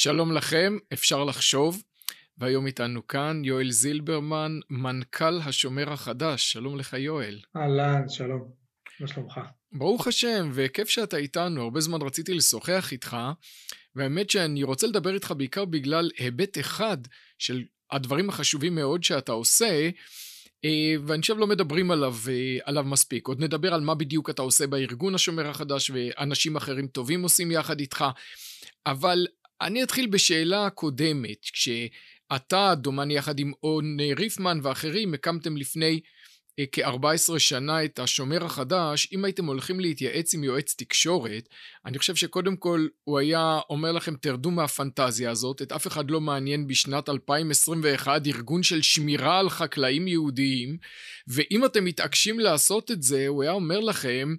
שלום לכם, אפשר לחשוב. והיום איתנו כאן יואל זילברמן, מנכ"ל השומר החדש. שלום לך יואל. אהלן, שלום. מה שלומך? ברוך השם, וכיף שאתה איתנו. הרבה זמן רציתי לשוחח איתך, והאמת שאני רוצה לדבר איתך בעיקר בגלל היבט אחד של הדברים החשובים מאוד שאתה עושה, אה, ואני חושב לא מדברים עליו, אה, עליו מספיק. עוד נדבר על מה בדיוק אתה עושה בארגון השומר החדש, ואנשים אחרים טובים עושים יחד איתך. אבל אני אתחיל בשאלה קודמת, כשאתה, דומני יחד עם און ריפמן ואחרים, הקמתם לפני אה, כ-14 שנה את השומר החדש, אם הייתם הולכים להתייעץ עם יועץ תקשורת, אני חושב שקודם כל הוא היה אומר לכם תרדו מהפנטזיה הזאת, את אף אחד לא מעניין בשנת 2021 ארגון של שמירה על חקלאים יהודיים, ואם אתם מתעקשים לעשות את זה, הוא היה אומר לכם,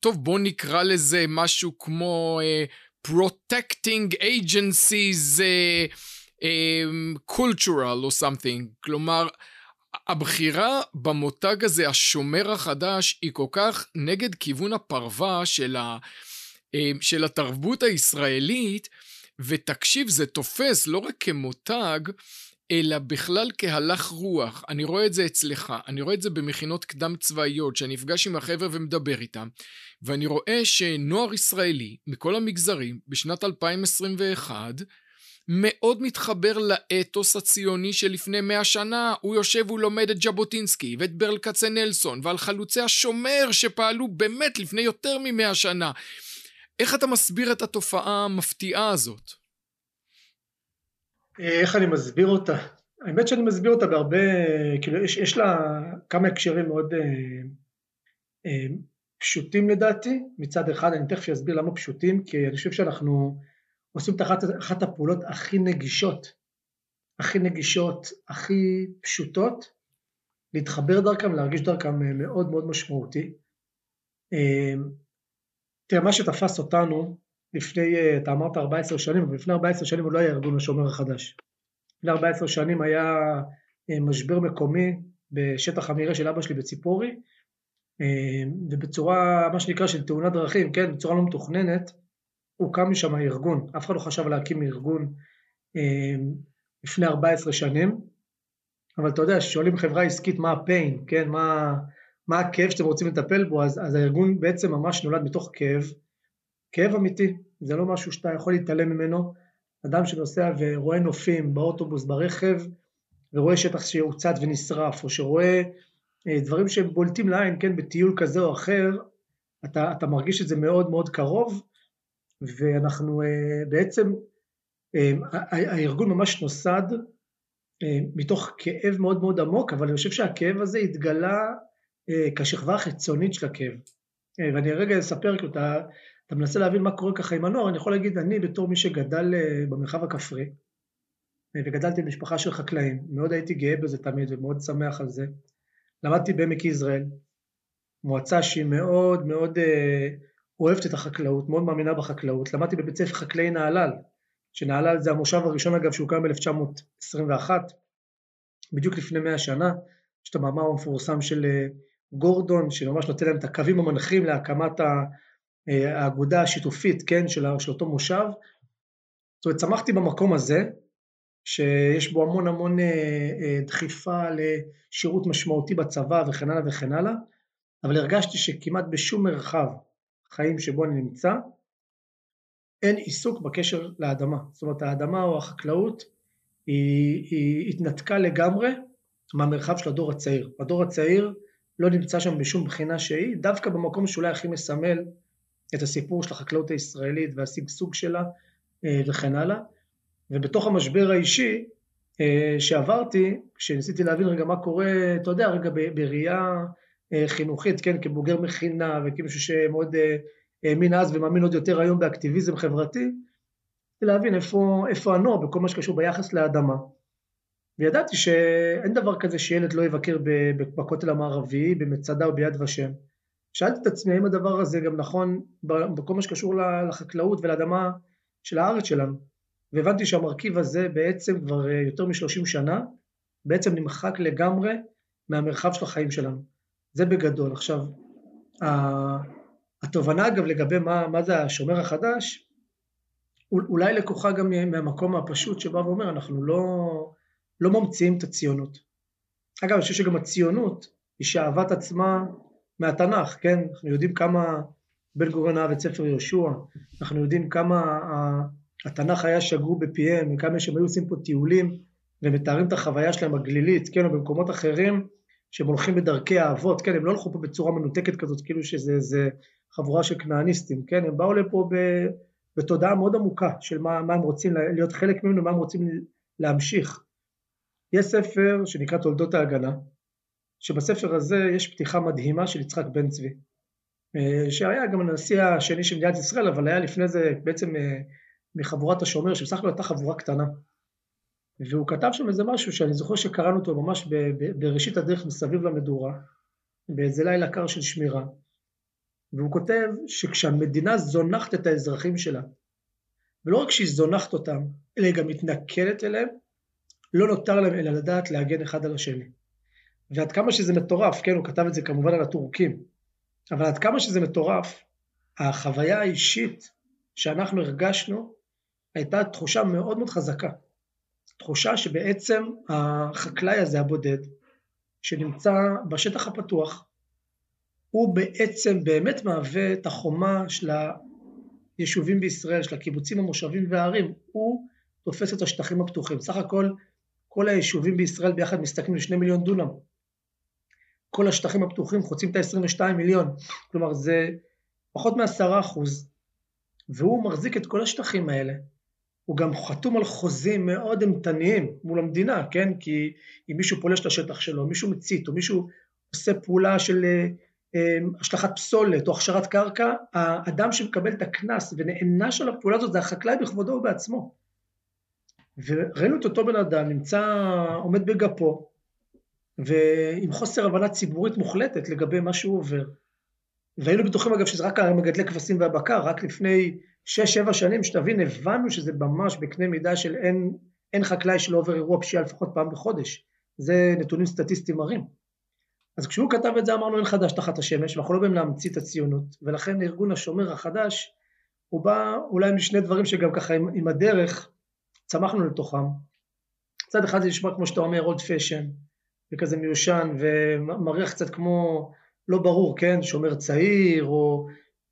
טוב בואו נקרא לזה משהו כמו uh, protecting agencies uh, um, cultural או something, כלומר הבחירה במותג הזה, השומר החדש, היא כל כך נגד כיוון הפרווה של, ה, של התרבות הישראלית, ותקשיב, זה תופס לא רק כמותג, אלא בכלל כהלך רוח. אני רואה את זה אצלך, אני רואה את זה במכינות קדם צבאיות, שאני נפגש עם החבר'ה ומדבר איתם, ואני רואה שנוער ישראלי מכל המגזרים בשנת 2021 מאוד מתחבר לאתוס הציוני שלפני מאה שנה, הוא יושב ולומד את ז'בוטינסקי ואת ברל כצנלסון ועל חלוצי השומר שפעלו באמת לפני יותר ממאה שנה. איך אתה מסביר את התופעה המפתיעה הזאת? איך אני מסביר אותה? האמת שאני מסביר אותה בהרבה, כאילו יש, יש לה כמה הקשרים מאוד אה, אה, פשוטים לדעתי, מצד אחד אני תכף אסביר למה פשוטים, כי אני חושב שאנחנו עושים את אחת, אחת הפעולות הכי נגישות, הכי נגישות, הכי פשוטות, להתחבר דרכם, להרגיש דרכם אה, מאוד מאוד משמעותי. אה, תראה, מה שתפס אותנו לפני, אה, אתה אמרת 14 שנים, אבל לפני 14 שנים הוא לא היה ארגון השומר החדש. לפני 14 שנים היה משבר מקומי בשטח המרעה של אבא שלי בציפורי, ובצורה, מה שנקרא, של תאונת דרכים, כן, בצורה לא מתוכננת, הוקם משם ארגון, אף אחד לא חשב להקים ארגון אה, לפני 14 שנים, אבל אתה יודע, כששואלים חברה עסקית מה הפיין, כן, מה, מה הכאב שאתם רוצים לטפל בו, אז, אז הארגון בעצם ממש נולד מתוך כאב, כאב אמיתי, זה לא משהו שאתה יכול להתעלם ממנו, אדם שנוסע ורואה נופים באוטובוס, ברכב, ורואה שטח שהוצת ונשרף, או שרואה אה, דברים שהם בולטים לעין, כן, בטיול כזה או אחר, אתה, אתה מרגיש את זה מאוד מאוד קרוב, ואנחנו אה, בעצם, אה, הארגון ממש נוסד מתוך כאב מאוד מאוד עמוק, אבל אני חושב שהכאב הזה התגלה כשכבה החיצונית של הכאב. ואני רגע אספר, כי אתה, מנסה להבין מה קורה ככה עם הנוער, אני יכול להגיד, אני בתור מי שגדל במרחב הכפרי, וגדלתי במשפחה של חקלאים, מאוד הייתי גאה בזה תמיד ומאוד שמח על זה. למדתי בעמק יזרעאל, מועצה שהיא מאוד מאוד אוהבת את החקלאות, מאוד מאמינה בחקלאות. למדתי בבית ספר חקלאי נהלל, שנהלל זה המושב הראשון אגב שהוקם ב-1921, בדיוק לפני מאה שנה. יש את המאמר המפורסם של אה, גורדון, שממש נותן להם את הקווים המנחים להקמת אה, האגודה השיתופית, כן, של, אותו מושב. זאת אומרת, צמחתי במקום הזה, שיש בו המון המון אה, דחיפה לשירות משמעותי בצבא וכן הלאה וכן הלאה, אבל הרגשתי שכמעט בשום מרחב החיים שבו אני נמצא, אין עיסוק בקשר לאדמה. זאת אומרת, האדמה או החקלאות היא, היא התנתקה לגמרי מהמרחב של הדור הצעיר. הדור הצעיר לא נמצא שם בשום בחינה שהיא, דווקא במקום שאולי הכי מסמל את הסיפור של החקלאות הישראלית והשגשוג שלה אה, וכן הלאה. ובתוך המשבר האישי אה, שעברתי, כשניסיתי להבין רגע מה קורה, אתה יודע, רגע בראייה אה, חינוכית, כן, כבוגר מכינה וכמישהו שמאוד האמין אז ומאמין עוד יותר היום באקטיביזם חברתי, להבין איפה, איפה הנוער בכל מה שקשור ביחס לאדמה. וידעתי שאין דבר כזה שילד לא יבקר בכותל המערבי, במצדה או ביד ושם. שאלתי את עצמי האם הדבר הזה גם נכון בכל מה שקשור לחקלאות ולאדמה של הארץ שלנו. והבנתי שהמרכיב הזה בעצם כבר אה, יותר משלושים שנה, בעצם נמחק לגמרי מהמרחב של החיים שלנו. זה בגדול. עכשיו, התובנה אגב לגבי מה, מה זה השומר החדש, אולי לקוחה גם מהמקום הפשוט שבא ואומר, אנחנו לא, לא ממציאים את הציונות. אגב, אני חושב שגם הציונות היא שאהבת עצמה מהתנ"ך, כן? אנחנו יודעים כמה בן גוריון אהב את ספר יהושע, אנחנו יודעים כמה התנ"ך היה שגור בפיהם, וכמה שהם היו עושים פה טיולים ומתארים את החוויה שלהם הגלילית, כן, או במקומות אחרים, שהם הולכים בדרכי האבות, כן, הם לא הלכו פה בצורה מנותקת כזאת, כאילו שזה חבורה של כנעניסטים, כן, הם באו לפה ב, בתודעה מאוד עמוקה של מה, מה הם רוצים להיות חלק ממנו, מה הם רוצים להמשיך. יש ספר שנקרא תולדות ההגנה, שבספר הזה יש פתיחה מדהימה של יצחק בן צבי, אה, שהיה גם הנשיא השני של מדינת ישראל, אבל היה לפני זה בעצם אה, מחבורת השומר, שבסך הכל הייתה חבורה קטנה. והוא כתב שם איזה משהו שאני זוכר שקראנו אותו ממש בראשית הדרך מסביב למדורה, באיזה לילה קר של שמירה, והוא כותב שכשהמדינה זונחת את האזרחים שלה, ולא רק שהיא זונחת אותם, אלא היא גם מתנכלת אליהם, לא נותר להם אלא לדעת להגן אחד על השני. ועד כמה שזה מטורף, כן, הוא כתב את זה כמובן על הטורקים, אבל עד כמה שזה מטורף, החוויה האישית שאנחנו הרגשנו הייתה תחושה מאוד מאוד חזקה. תחושה שבעצם החקלאי הזה הבודד, שנמצא בשטח הפתוח, הוא בעצם באמת מהווה את החומה של היישובים בישראל, של הקיבוצים, המושבים והערים, הוא תופס את השטחים הפתוחים. סך הכל כל היישובים בישראל ביחד מסתכלים לשני מיליון דונם. כל השטחים הפתוחים חוצים את ה-22 מיליון, כלומר זה פחות מעשרה אחוז, והוא מחזיק את כל השטחים האלה. הוא גם חתום על חוזים מאוד אימתניים מול המדינה, כן? כי אם מישהו פולש לשטח שלו, מישהו מצית, או מישהו עושה פעולה של אה, אה, השלכת פסולת או הכשרת קרקע, האדם שמקבל את הקנס ונענש על הפעולה הזאת זה החקלאי בכבודו ובעצמו. וראינו את אותו בן אדם נמצא, עומד בגפו, ועם חוסר הבנה ציבורית מוחלטת לגבי מה שהוא עובר. והיינו בטוחים אגב שזה רק המגדלי כבשים והבקר, רק לפני שש, שבע שנים, שתבין, הבנו שזה ממש בקנה מידה של אין, אין חקלאי שלא עובר אירוע פשיעה לפחות פעם בחודש. זה נתונים סטטיסטיים מראים. אז כשהוא כתב את זה אמרנו אין חדש תחת השמש, ואנחנו לא באים להמציא את הציונות, ולכן ארגון השומר החדש, הוא בא אולי עם שני דברים שגם ככה עם, עם הדרך צמחנו לתוכם. מצד אחד זה נשמע כמו שאתה אומר עוד פשן, וכזה מיושן, ומריח קצת כמו לא ברור, כן, שומר צעיר, או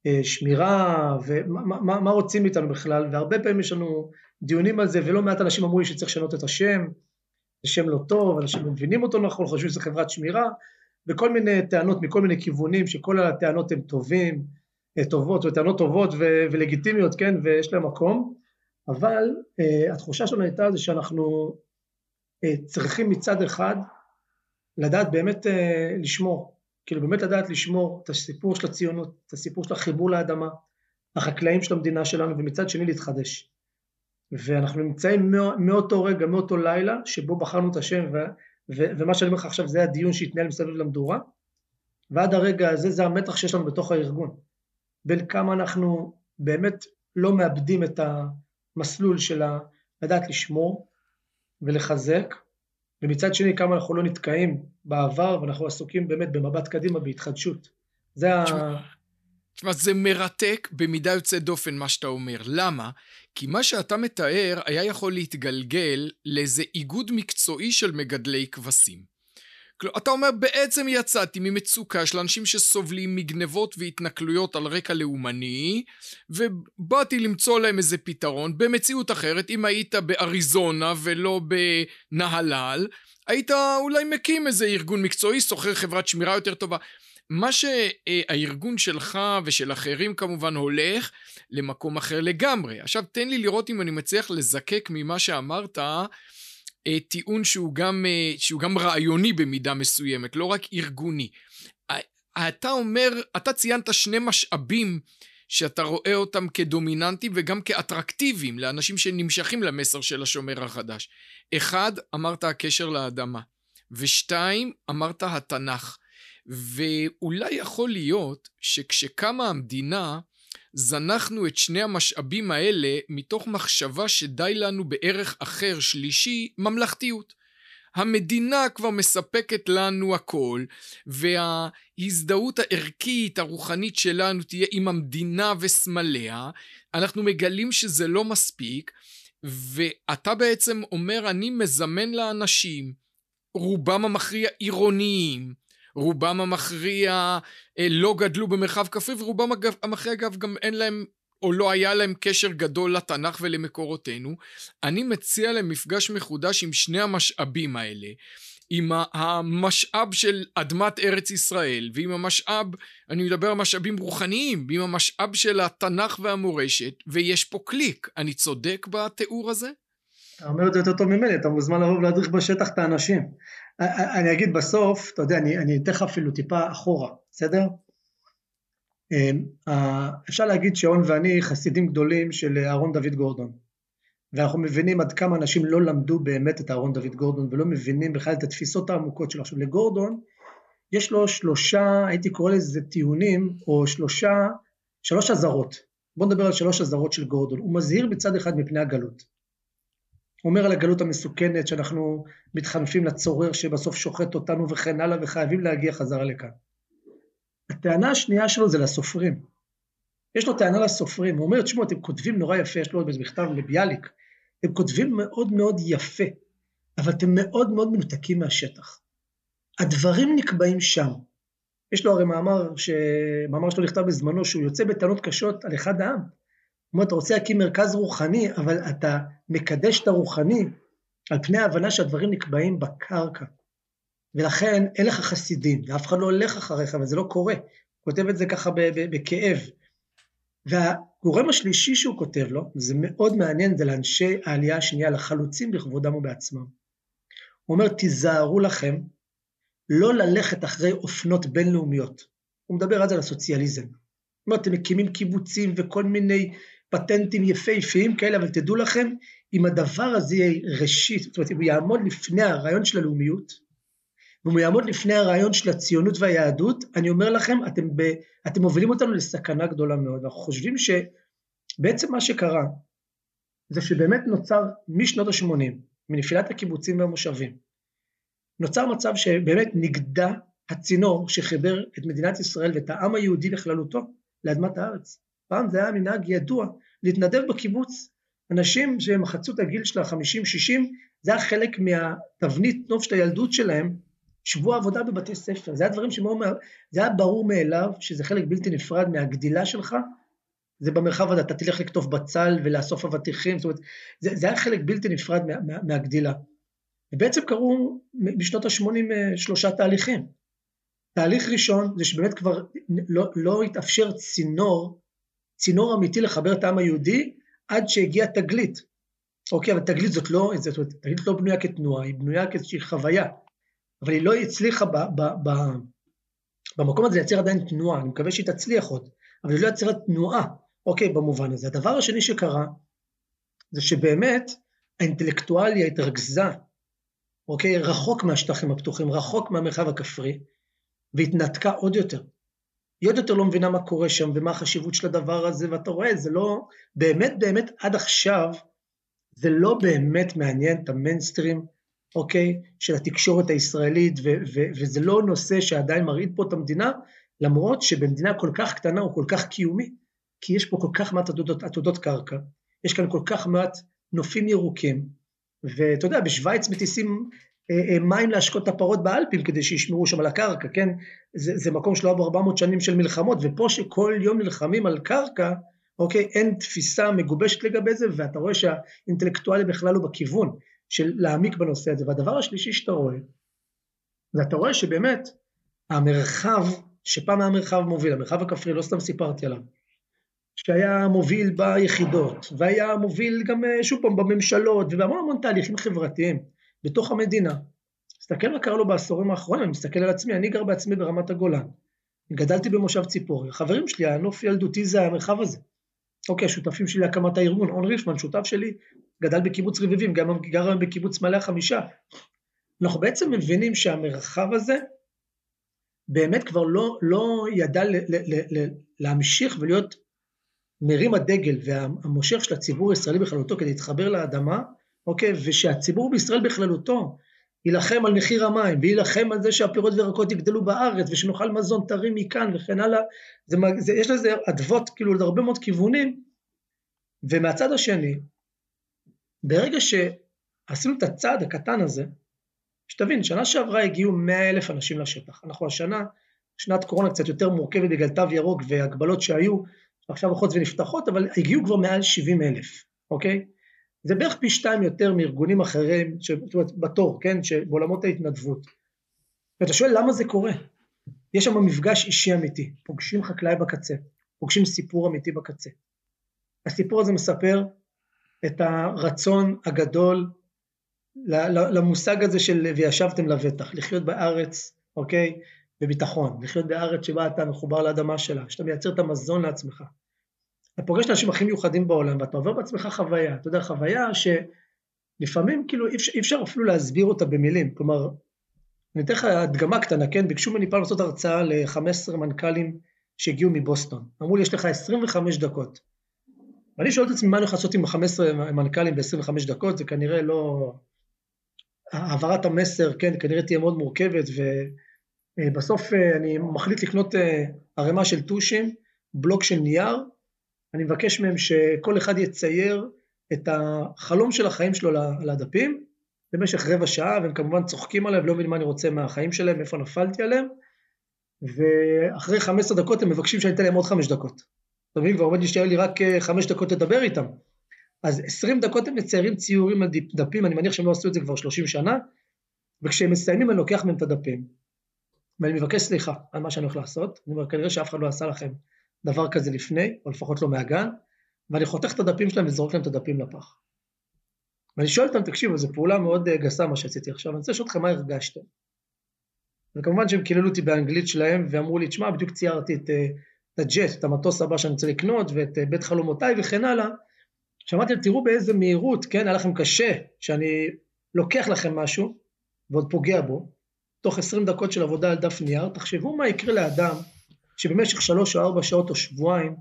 אה, שמירה, ומה מה רוצים מאיתנו בכלל, והרבה פעמים יש לנו דיונים על זה, ולא מעט אנשים אמרו לי שצריך לשנות את השם, זה שם לא טוב, אנשים לא מבינים אותו נכון, חושבים שזה חברת שמירה, וכל מיני טענות מכל מיני כיוונים, שכל הטענות הן טובים, אה, טובות, וטענות טובות ו- ולגיטימיות, כן, ויש להם מקום, אבל uh, התחושה שלנו הייתה זה שאנחנו uh, צריכים מצד אחד לדעת באמת uh, לשמור, כאילו באמת לדעת לשמור את הסיפור של הציונות, את הסיפור של החיבור לאדמה, החקלאים של המדינה שלנו, ומצד שני להתחדש. ואנחנו נמצאים מאותו רגע, מאותו לילה, שבו בחרנו את השם, ו, ו, ומה שאני אומר לך עכשיו זה הדיון שהתנהל מסביב למדורה, ועד הרגע הזה זה המתח שיש לנו בתוך הארגון, בין כמה אנחנו באמת לא מאבדים את המסלול של לדעת לשמור ולחזק, ומצד שני כמה אנחנו לא נתקעים בעבר ואנחנו עסוקים באמת במבט קדימה בהתחדשות. זה ה... תשמע, זה מרתק במידה יוצאת דופן מה שאתה אומר. למה? כי מה שאתה מתאר היה יכול להתגלגל לאיזה איגוד מקצועי של מגדלי כבשים. אתה אומר, בעצם יצאתי ממצוקה של אנשים שסובלים מגנבות והתנכלויות על רקע לאומני, ובאתי למצוא להם איזה פתרון. במציאות אחרת, אם היית באריזונה ולא בנהלל, היית אולי מקים איזה ארגון מקצועי, שוכר חברת שמירה יותר טובה. מה שהארגון שלך ושל אחרים כמובן הולך למקום אחר לגמרי. עכשיו תן לי לראות אם אני מצליח לזקק ממה שאמרת טיעון שהוא גם, אה, שהוא גם רעיוני במידה מסוימת, לא רק ארגוני. אתה אומר, אתה ציינת שני משאבים שאתה רואה אותם כדומיננטיים וגם כאטרקטיביים לאנשים שנמשכים למסר של השומר החדש. אחד, אמרת הקשר לאדמה, ושתיים, אמרת התנ"ך. ואולי יכול להיות שכשקמה המדינה, זנחנו את שני המשאבים האלה מתוך מחשבה שדי לנו בערך אחר, שלישי, ממלכתיות. המדינה כבר מספקת לנו הכל, וההזדהות הערכית, הרוחנית שלנו תהיה עם המדינה וסמליה, אנחנו מגלים שזה לא מספיק, ואתה בעצם אומר, אני מזמן לאנשים, רובם המכריע עירוניים, רובם המכריע אה, לא גדלו במרחב כפרי, ורובם המכריע אגב גם אין להם או לא היה להם קשר גדול לתנ"ך ולמקורותינו, אני מציע להם מפגש מחודש עם שני המשאבים האלה. עם המשאב של אדמת ארץ ישראל, ועם המשאב, אני מדבר על משאבים רוחניים, ועם המשאב של התנ"ך והמורשת, ויש פה קליק. אני צודק בתיאור הזה? אתה אומר את זה יותר טוב ממני, אתה מוזמן לבוא ולהדריך בשטח את האנשים. אני אגיד בסוף, אתה יודע, אני אתן לך אפילו טיפה אחורה, בסדר? אמ, אפשר להגיד שאון ואני חסידים גדולים של אהרון דוד גורדון. ואנחנו מבינים עד כמה אנשים לא למדו באמת את אהרון דוד גורדון ולא מבינים בכלל את התפיסות העמוקות שלו. עכשיו לגורדון יש לו שלושה, הייתי קורא לזה טיעונים, או שלושה, שלוש אזהרות. בואו נדבר על שלוש אזהרות של גורדון. הוא מזהיר מצד אחד מפני הגלות. אומר על הגלות המסוכנת שאנחנו מתחנפים לצורר שבסוף שוחט אותנו וכן הלאה וחייבים להגיע חזרה לכאן. הטענה השנייה שלו זה לסופרים. יש לו טענה לסופרים, הוא אומר, תשמעו, אתם כותבים נורא יפה, יש לו איזה מכתב לביאליק, אתם כותבים מאוד מאוד יפה, אבל אתם מאוד מאוד מנותקים מהשטח. הדברים נקבעים שם. יש לו הרי מאמר, ש... מאמר שלו נכתב בזמנו, שהוא יוצא בטענות קשות על אחד העם. הוא אומר, אתה רוצה להקים מרכז רוחני, אבל אתה מקדש את הרוחני על פני ההבנה שהדברים נקבעים בקרקע. ולכן אין לך חסידים, ואף אחד לא הולך אחריך, אבל זה לא קורה. הוא כותב את זה ככה בכאב. והגורם השלישי שהוא כותב לו, זה מאוד מעניין, זה לאנשי העלייה השנייה, לחלוצים בכבודם ובעצמם. הוא אומר, תיזהרו לכם לא ללכת אחרי אופנות בינלאומיות. הוא מדבר אז על הסוציאליזם. הוא אומר, אתם מקימים קיבוצים וכל מיני פטנטים יפהפיים כאלה, אבל תדעו לכם, אם הדבר הזה יהיה ראשית, זאת אומרת, אם הוא יעמוד לפני הרעיון של הלאומיות, והוא יעמוד לפני הרעיון של הציונות והיהדות, אני אומר לכם, אתם, ב, אתם מובילים אותנו לסכנה גדולה מאוד. אנחנו חושבים שבעצם מה שקרה, זה שבאמת נוצר משנות ה-80, מנפילת הקיבוצים והמושבים, נוצר מצב שבאמת נגדע הצינור שחיבר את מדינת ישראל ואת העם היהודי בכללותו לאדמת הארץ. פעם זה היה מנהג ידוע להתנדב בקיבוץ. אנשים שהם חצו את הגיל של ה-50-60, זה היה חלק מהתבנית נוף של הילדות שלהם, שבוע עבודה בבתי ספר, זה היה דברים שמאוד, זה היה ברור מאליו שזה חלק בלתי נפרד מהגדילה שלך, זה במרחב הזה, אתה תלך לכתוב בצל ולאסוף אבטיחים, זאת אומרת, זה, זה היה חלק בלתי נפרד מה, מה, מהגדילה. ובעצם קרו בשנות ה-80 אה, שלושה תהליכים. תהליך ראשון זה שבאמת כבר לא, לא התאפשר צינור, צינור אמיתי לחבר את העם היהודי עד שהגיעה תגלית. אוקיי, אבל תגלית זאת לא, זאת אומרת, תגלית לא בנויה כתנועה, היא בנויה כאיזושהי חוויה. אבל היא לא הצליחה ב, ב, ב, במקום הזה לייצר עדיין תנועה, אני מקווה שהיא תצליח עוד, אבל היא לא יצרה תנועה, אוקיי, במובן הזה. הדבר השני שקרה, זה שבאמת האינטלקטואליה התרכזה, אוקיי, רחוק מהשטחים הפתוחים, רחוק מהמרחב הכפרי, והתנתקה עוד יותר. היא עוד יותר לא מבינה מה קורה שם ומה החשיבות של הדבר הזה, ואתה רואה, זה לא, באמת באמת עד עכשיו, זה לא באמת מעניין את המיינסטרים, אוקיי, של התקשורת הישראלית, ו- ו- וזה לא נושא שעדיין מרעיד פה את המדינה, למרות שבמדינה כל כך קטנה הוא כל כך קיומי, כי יש פה כל כך מעט עתודות, עתודות קרקע, יש כאן כל כך מעט נופים ירוקים, ואתה יודע, בשוויץ מטיסים מים להשקות את הפרות באלפים כדי שישמרו שם על הקרקע, כן? זה, זה מקום שלא היה ב-400 שנים של מלחמות, ופה שכל יום נלחמים על קרקע, אוקיי, אין תפיסה מגובשת לגבי זה, ואתה רואה שהאינטלקטואלי בכלל הוא בכיוון. של להעמיק בנושא הזה. והדבר השלישי שאתה רואה, זה אתה רואה שבאמת המרחב, שפעם היה מרחב מוביל, המרחב הכפרי, לא סתם סיפרתי עליו, שהיה מוביל ביחידות, והיה מוביל גם אה, שוב פעם בממשלות, ובהמון המון תהליכים חברתיים בתוך המדינה. תסתכל מה קרה לו בעשורים האחרונים, אני מסתכל על עצמי, אני גר בעצמי ברמת הגולן. גדלתי במושב ציפורי, החברים שלי, הנוף ילדותי זה המרחב הזה. אוקיי, השותפים שלי להקמת הארגון, און ריפמן, שותף שלי, גדל בקיבוץ רביבים, גם גר היום בקיבוץ מלא החמישה. אנחנו בעצם מבינים שהמרחב הזה באמת כבר לא, לא ידע ל, ל, ל, ל, להמשיך ולהיות מרים הדגל והמושך של הציבור הישראלי בכללותו כדי להתחבר לאדמה, אוקיי, ושהציבור בישראל בכללותו יילחם על מחיר המים, ויילחם על זה שהפירות וירקות יגדלו בארץ, ושנאכל מזון טרי מכאן וכן הלאה. זה, זה, יש לזה אדוות כאילו להרבה מאוד כיוונים, ומהצד השני, ברגע שעשינו את הצעד הקטן הזה, שתבין, שנה שעברה הגיעו 100 אלף אנשים לשטח. אנחנו השנה, שנת קורונה קצת יותר מורכבת בגלל תו ירוק והגבלות שהיו, עכשיו הולכות ונפתחות, אבל הגיעו כבר מעל 70 אלף, אוקיי? זה בערך פי שתיים יותר מארגונים אחרים, זאת אומרת, בתור, כן, שבעולמות ההתנדבות. ואתה שואל למה זה קורה? יש שם מפגש אישי אמיתי, פוגשים חקלאי בקצה, פוגשים סיפור אמיתי בקצה. הסיפור הזה מספר את הרצון הגדול למושג הזה של וישבתם לבטח, לחיות בארץ, אוקיי, בביטחון, לחיות בארץ שבה אתה מחובר לאדמה שלה, שאתה מייצר את המזון לעצמך. אתה פוגש את האנשים הכי מיוחדים בעולם ואתה עובר בעצמך חוויה, אתה יודע, חוויה שלפעמים כאילו אי אפשר, אי אפשר אפילו להסביר אותה במילים, כלומר, אני אתן לך הדגמה קטנה, כן, ביקשו ממני פעם לעשות הרצאה ל-15 מנכ"לים שהגיעו מבוסטון, אמרו לי יש לך 25 דקות, ואני שואל את עצמי מה אני יכול לעשות עם 15 מנכ"לים ב-25 דקות, זה כנראה לא... העברת המסר, כן, כנראה תהיה מאוד מורכבת, ובסוף אה, אני מחליט לקנות אה, ערימה של טושים, בלוק של נייר, אני מבקש מהם שכל אחד יצייר את החלום של החיים שלו על הדפים במשך רבע שעה, והם כמובן צוחקים עליי ולא מבינים מה אני רוצה מהחיים שלהם, איפה נפלתי עליהם, ואחרי 15 דקות הם מבקשים שאני אתן להם עוד 5 דקות. אתה מבין? כבר עומד להישאר לי רק 5 אה, דקות לדבר איתם. אז 20 דקות הם מציירים ציורים על דפים, אני מניח שהם לא עשו את זה כבר 30 שנה, וכשהם מסיימים אני לוקח מהם את הדפים, ואני מבקש סליחה על מה שאני הולך לעשות, אני אומר, כנראה שאף אחד לא עשה לכם דבר כזה לפני, או לפחות לא מהגן, ואני חותך את הדפים שלהם וזורק להם את הדפים לפח. ואני שואל אותם, תקשיבו, זו פעולה מאוד אה, גסה מה שעשיתי עכשיו, אני רוצה לשאול אתכם מה הרגשתם. וכמובן שהם קיללו אותי באנגלית שלהם ואמרו לי, תשמע, בדיוק ציירתי את, אה, את הג'ט, את המטוס הבא שאני רוצה לקנות, ואת אה, בית חלומותיי וכן הלאה. שמעתי להם, תראו באיזה מהירות, כן, היה לכם קשה, שאני לוקח לכם משהו, ועוד פוגע בו, תוך 20 דקות של עבודה על דף נייר, תחשבו מה יקרה לאדם שבמשך שלוש או ארבע שעות או שבועיים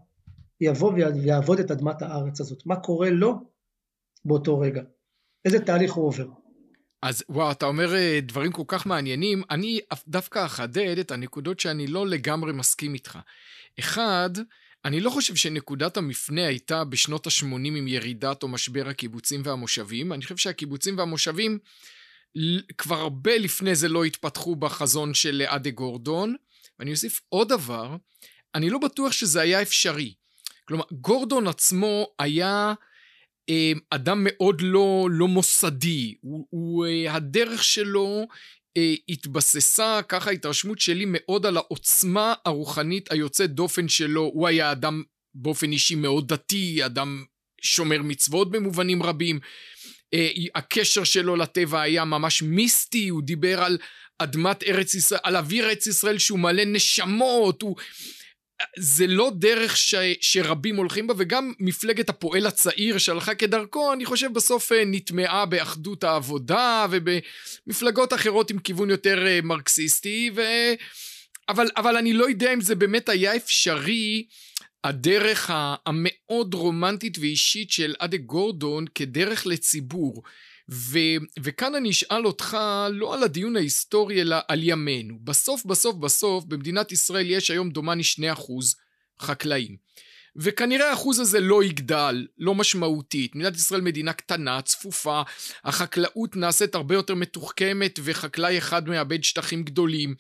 יבוא ויעבוד את אדמת הארץ הזאת. מה קורה לו באותו רגע? איזה תהליך הוא עובר? אז וואו, אתה אומר אה, דברים כל כך מעניינים, אני דווקא אחדד את הנקודות שאני לא לגמרי מסכים איתך. אחד, אני לא חושב שנקודת המפנה הייתה בשנות ה-80 עם ירידת או משבר הקיבוצים והמושבים, אני חושב שהקיבוצים והמושבים כבר הרבה לפני זה לא התפתחו בחזון של אדה גורדון, ואני אוסיף עוד דבר, אני לא בטוח שזה היה אפשרי. כלומר, גורדון עצמו היה אה, אדם מאוד לא, לא מוסדי, הוא, הוא, אה, הדרך שלו אה, התבססה, ככה ההתרשמות שלי, מאוד על העוצמה הרוחנית היוצאת דופן שלו, הוא היה אדם באופן אישי מאוד דתי, אדם שומר מצוות במובנים רבים. Uh, הקשר שלו לטבע היה ממש מיסטי, הוא דיבר על אדמת ארץ ישראל, על אוויר ארץ ישראל שהוא מלא נשמות, הוא... זה לא דרך ש... שרבים הולכים בה, וגם מפלגת הפועל הצעיר שהלכה כדרכו, אני חושב בסוף אה, נטמעה באחדות העבודה ובמפלגות אחרות עם כיוון יותר אה, מרקסיסטי, ו... אבל, אבל אני לא יודע אם זה באמת היה אפשרי, הדרך המאוד רומנטית ואישית של אדה גורדון כדרך לציבור. ו, וכאן אני אשאל אותך לא על הדיון ההיסטורי אלא על ימינו. בסוף בסוף בסוף במדינת ישראל יש היום דומני 2% חקלאים. וכנראה האחוז הזה לא יגדל, לא משמעותית. מדינת ישראל מדינה קטנה, צפופה, החקלאות נעשית הרבה יותר מתוחכמת וחקלאי אחד מאבד שטחים גדולים.